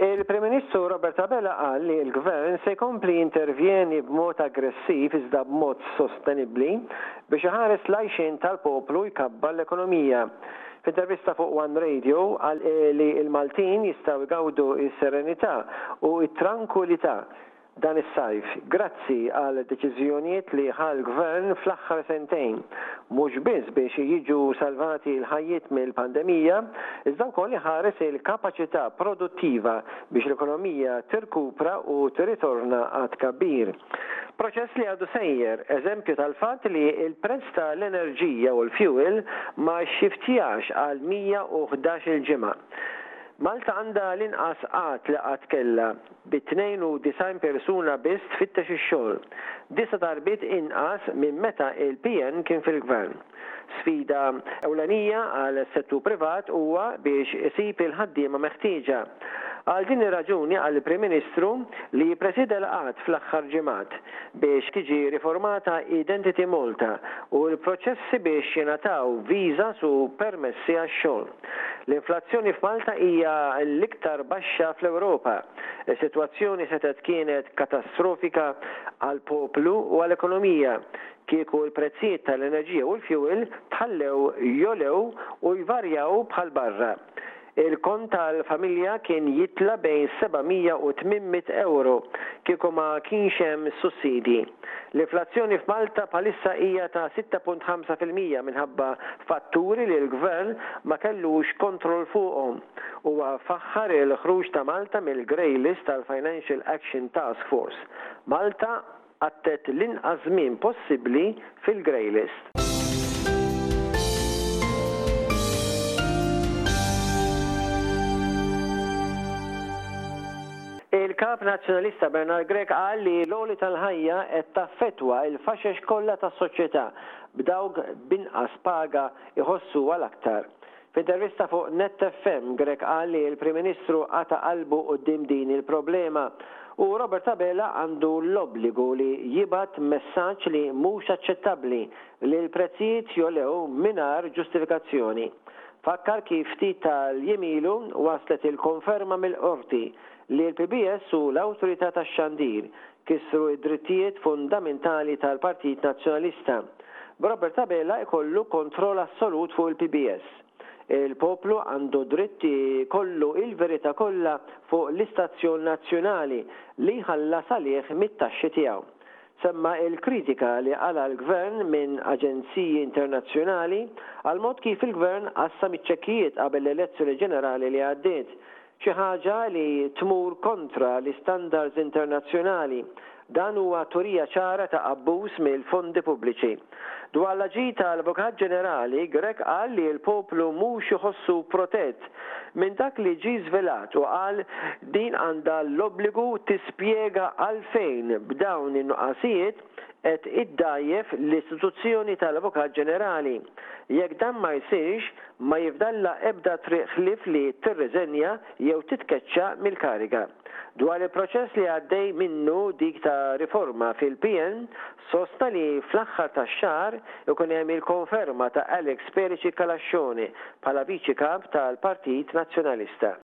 Il-Prim Ministru Robert Abela qal li l-Gvern se jkompli jintervjeni b'mod aggressiv iżda b'mod sostenibbli biex iħares l-għajxien tal-poplu u jkabbar l-ekonomija. F'intervista fuq one Radio qal li l-Maltin jistgħu jgawdu s-serenità u t-trankuilità. dan is-sajf, grazzi għal deċiżjonijiet li ħa l-Gvern fl-aħħar sentejn, mhux biss biex jiġu salvati l-ħajjiet mill-pandemija, iżda wkoll iħares il-kapaċità produttiva biex l-ekonomija tirkupra u tirritorna għat-tkabbir. Proċess li għadu sejjer, eżempju tal-fatt li l-prezz ta' l-enerġija u l-fjuwil ma xxiftjax għal 111-il ġimgħa. Malta għandha l-inqas qgħad li qatt kellha. bi 92 persuna biss tfittex ix-xogħol, disa' darbiet inqas minn meta il-PN kien fil-Gvern. Sfida ewlenija għas-settur privat huwa biex isib il-ħaddiema meħtieġa. Għal din ir-raġuni qal il-Prim Ministru li jippresieda laqgħat fl-aħħar ġimgħat biex tiġi riformata Identity Malta u l-proċessi biex jingħataw visas u permessi għax-xogħol. L-inflazzjoni f'Malta hija l-iktar baxxa fl-Ewropa. Is-sitwazzjoni setgħet kienet katastrofika għall-poplu u għall-ekonomija kieku l-prezzijiet tal-enerġija u l-fjuwil tħallew jogħlew u jvarjaw bħal barra. Il-kont tal-familja kien jitla' bejn 700 u 800 ewro kieku ma kienx hemm sussidji. L-inflazzjoni f'Malta bħalissa hija ta' 6.5 fil-mija minħabba fatturi li l-Gvern ma kellux kontroll fuqhom. Huwa faħħar il-ħruġ ta' Malta mill-Grey List tal-Financial Action Task Force. Malta qatgħet l-inqas żmien possibbli fil-Grey List. Il-Kap Nazzjonalista Bernard Grech qal li l-għoli tal-ħajja qed taffettwa l-faxex kollha tas-soċjetà, b'dawk b'inqas paga jħossuha l-aktar. F'intervista fuq Nett FM, Grech qal li l-Prim Ministru qata' qalbu quddiem din il-problema u Robert Abela għandu l-obbligu li jibgħat messaġġ li mhux aċċettabbli li l-prezzijiet jogħlew mingħajr ġustifikazzjoni. Fakkar kif ftit tal-jiem ilu waslet il-konferma mill-Qorti li l-PBS hu l-awtorità tax-xandir Kisru d-drittijiet fundamentali tal-Partit Nazzjonalista, b'Robert Abela jkollu kontroll assolut fuq il-PBS. Il-poplu għandu dritt ikollu l-verità kollha fuq l-istazzjon nazzjonali li jħallas għalih mit-taxxi tiegħu. Semma' l-kritika li qala' l-Gvern minn aġenziji internazzjonali għall-mod kif il-Gvern qassam iċ-ċekkijiet qabel l-elezzjoni ġenerali li għaddiet. Xi ħaġa li tmur kontra l-istandards internazzjonali. Dan huwa turija ċara ta' abbuż mill-fondi pubbliċi. Dwar l-aġir tal-Avukat Ġenerali, Grech qal li l-poplu mhux iħossu protett minn dak li ġie żvelat u qal din għandha l-obbligu tispjega għalfejn b'dawn in-nuqqasijiet qed iddgħajjef l-istituzzjoni tal-Avukat Ġenerali. Jekk dan ma jsirx, ma jifdallha ebda triq ħlief li tirriżenja jew titkeċċa mill-kariga. Dwar il-proċess li għaddej minnu dik ta' riforma fil-PN, sostna li fl-aħħar tax-xahar ikun hemm il-konferma ta' Alex Perici Calascione bħala Viċi Kap tal-Partit Nazzjonalista.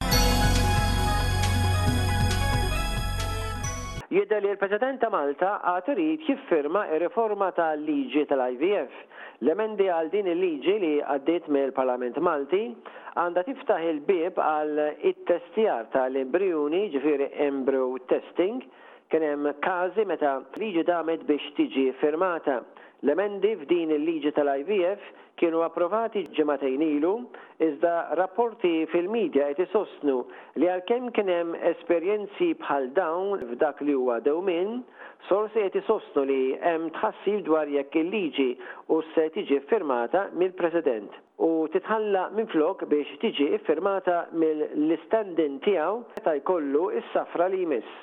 Jidher li l-President ta' Malta għad irid jiffirma r-riforma tal-liġi tal-IVF. L-emendi għal din il-liġi li għaddiet mill-Parlament Malti għandha tiftaħ il-bieb għal ittestjar ta' l-embrijuni, jiġifieri embryo testing, kien hemm każi meta liġi damet biex tiġi firmata. L-emendi f'din il-liġi tal-IVF kienu approvati ġimagħtejn ilu iżda rapporti fil-media qed isostnu li għalkemm kien hemm esperjenzi bħal dawn f'dak li huwa dewmien, Sorsi qed isostnu li hemm tħassib dwar jekk il-liġi hux se tiġi ffirmata mill-President u titħalla minflok biex tiġi ffirmata mill-istand-in tiegħu meta jkollu s-safra li jmiss.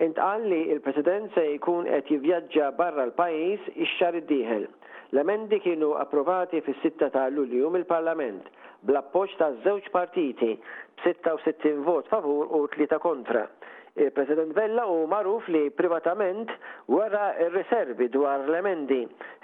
Intqal li l-President se jkun qed jivvjaġġa barra l-pajjiż ix-xahar id-dieħel. L-emendi kienu approvati fis-sitta ta' Lulju mill-Parlament bl-appoġġ ta' żewġ partiti b' 66 vot favur u tlieta kontra. Il-President Vella hu magħruf li privatament wera r-riservi dwar l-emendi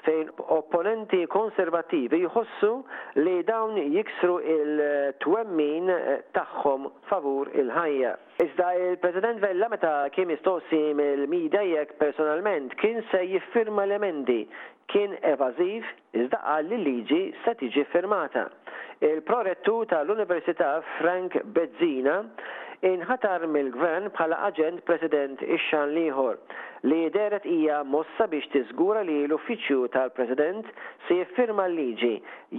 fejn opponenti Konservattivi jħossu li dawn jiksru il-twemmin tagħhom favur il-ħajja. Iżda il-President Vella meta kien mistoqsi mill-media jekk personalment kien se jiffirma l-emendi kien evażiv, iżda qal li l-liġi se tiġi ffirmata. Il-Pro-Rettur tal-Università Frank Bezzina inħatar mill-Gvern bħala aġent President ix-xahar l-ieħor, li dehret hija mossa biex tiżgura li l-Uffiċċju tal-President se jiffirma l-liġi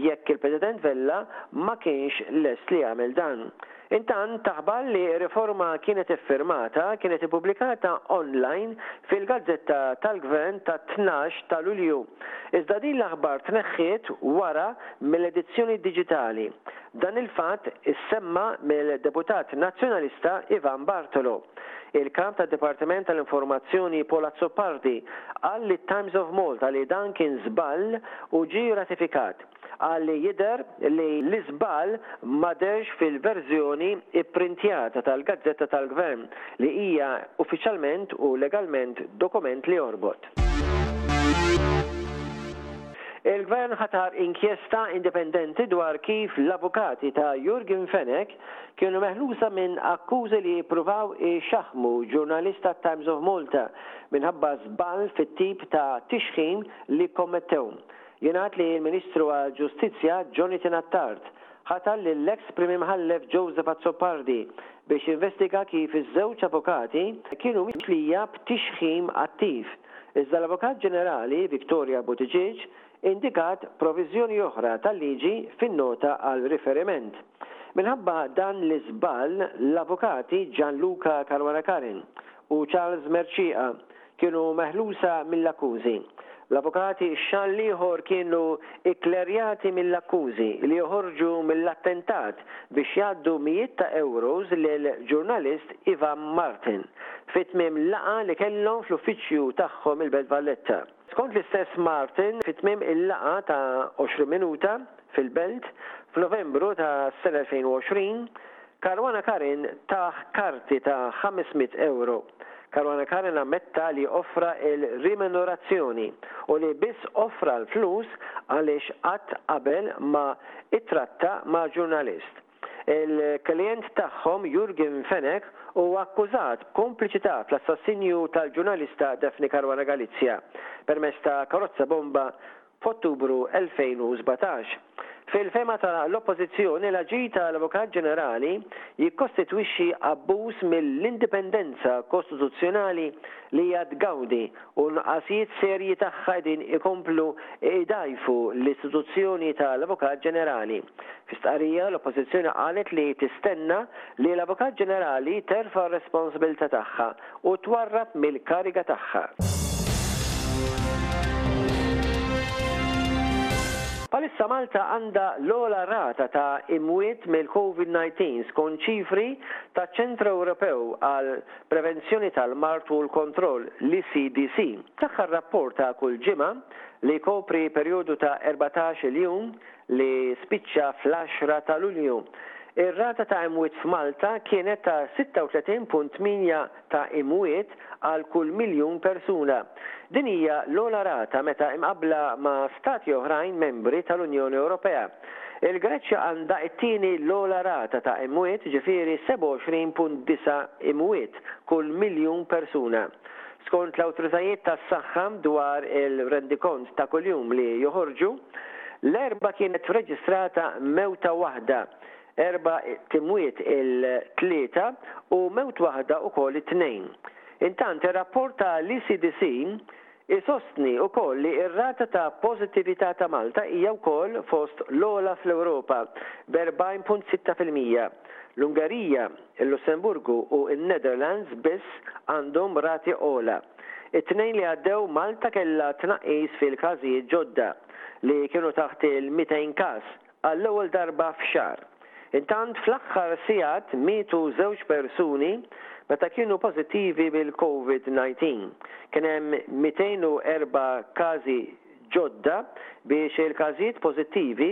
jekk il-President Vella ma kienx lest li jagħmel dan. Intant, aħbar li r-riforma kienet iffirmata kienet ippubblikata online fil-gazzetta tal-Gvern tat-tnax ta' Lulju, iżda din l-aħbar tneħħiet wara mill-edizzjoni diġitali. Dan il-fatt issemma mill-deputat Nazzjonalista Ivan Bartolo. Il-Kap tad-Dipartiment tal-Informazzjoni Paul Azzopardi qal lit-Times of Malta li dan kien żball u ġie ratifikat. Qal li jidher li l-iżball ma dehrx fil-verżjoni pprintjata tal-gazzetta tal-Gvern, li hija uffiċjalment u legalment dokument li jorbot. Il-Gvern ħatar inkjesta indipendenti dwar kif l-avukati ta' Yorgen Fenech kienu meħlusa minn akkużi li jippruvaw ixaħħmu ġurnalist tat-Times of Malta minħabba żball fit-tip ta' tixħim li kkommettew. Jingħad li l-Ministru għall-Ġustizzja Jonathan Attard ħatar lill-eks Prim Imħallef Joseph Azzopardi biex jinvestiga kif iż-żewġ avukati kienu mixlija b'tixħim attiv, iżda l-Avukat Ġenerali Victoria Buttigieg indikat proviżjoni oħra tal-liġi fin-nota għal riferiment. Minħabba dan l-iżball, l-avukati Gianluca Caruana Carin u Charles Mercieqa kienu meħlusa mill-akkużi. L-avukati x-xahar l-ieħor kienu kklerjati mill-akkużi li joħorġu mill-attentat biex jgħaddu mijiet ta' ewros lill-ġurnalist Ivan Martin fi tmiem laqgħa li kellhom fl-uffiċċju tagħhom il-Belt Valletta. Skont l-istess Martin, fi tmiem il-laqgħa ta' 20 minuta fil-Belt, f'Novembru tas-sena 2020, Caruana Karen tah karti ta' 500 ewro. Caruana Karen ammetta li offra l-rimunerazzjoni u li biss offra l-flus għaliex qatt qabel ma ittratta ma' ġurnalist. Il-klijent tagħhom Jurgen Fenech huwa akkużat b'kompliċità fl-assassinju tal-ġurnalista Daphne Caruana Galizia permezz ta' karozza bomba f'Ottubru 2017. Fil-fehma ta' l-Oppożizzjoni, l-aġir ta' l-Avukat Ġenerali jikkostitwixxi abbuż mill-indipendenza kostituzzjonali li hija tgawdi u nuqqasijiet serji tagħha qegħdin ikomplu jdgħajfu l-istituzzjoni ta' l-Avukat Ġenerali. Fi stqarrija, l-Oppożizzjoni qalet li tistenna li l-Avukat Ġenerali terfa' r-responsabilità tagħha U twarrab mill-kariga tagħha. Bħalissa Malta għandha l-ogħla rata ta' imwiet mill-Covid-19 skont ċifri taċ-Ċentru Ewropew għall-Prevenzjoni tal-Mard u l-Kontroll, l-ECDC. Fl-aħħar rapport ta' kull ġimgħa, li jkopri perjodu ta' erbatax-il jum, li spiċċa fl-għaxra ta' Lulju, ir-rata ta' imwiet f'Malta kienet ta' 36.8 ta' imwiet għal kull miljun persuna. Din hija l-ogħla rata meta imqabbla ma' Stati oħrajn membri tal-Unjoni Ewropea. Il-Greċja għandha t-tieni l-ogħla rata ta' imwiet, ġifieri 27.9 imwiet kull miljun persuna. Skont l-awtoritajiet tas-saħħa dwar il-rendikont ta' kuljum li joħorġu, l-Erbgħa kienet reġistrata mewta waħda, erba' imwiet il-Tlieta u mewt waħda wkoll it-Tnejn. Intant ir-rapport ta' l-ECDC isostni wkoll li r-rata ta' pożittività ta' Malta hija wkoll fost l-ogħla fl-Ewropa b'erbgħin punt sitta fil-mija. L-Ungerija, Il-Lussemburgu u n-Netherlands biss għandhom rati ogħla. It-Tnejn li għaddew Malta kellha tnaqqis fil-każijiet ġodda, li kienu taħt il-200 każ, għall-ewwel darba f'xahar. Intant fl-aħħar sigħat mietu żewġ persuni meta kienu pożittivi bil-Covid 19. Kien hemm 204 każi ġodda biex il-każijiet pożittivi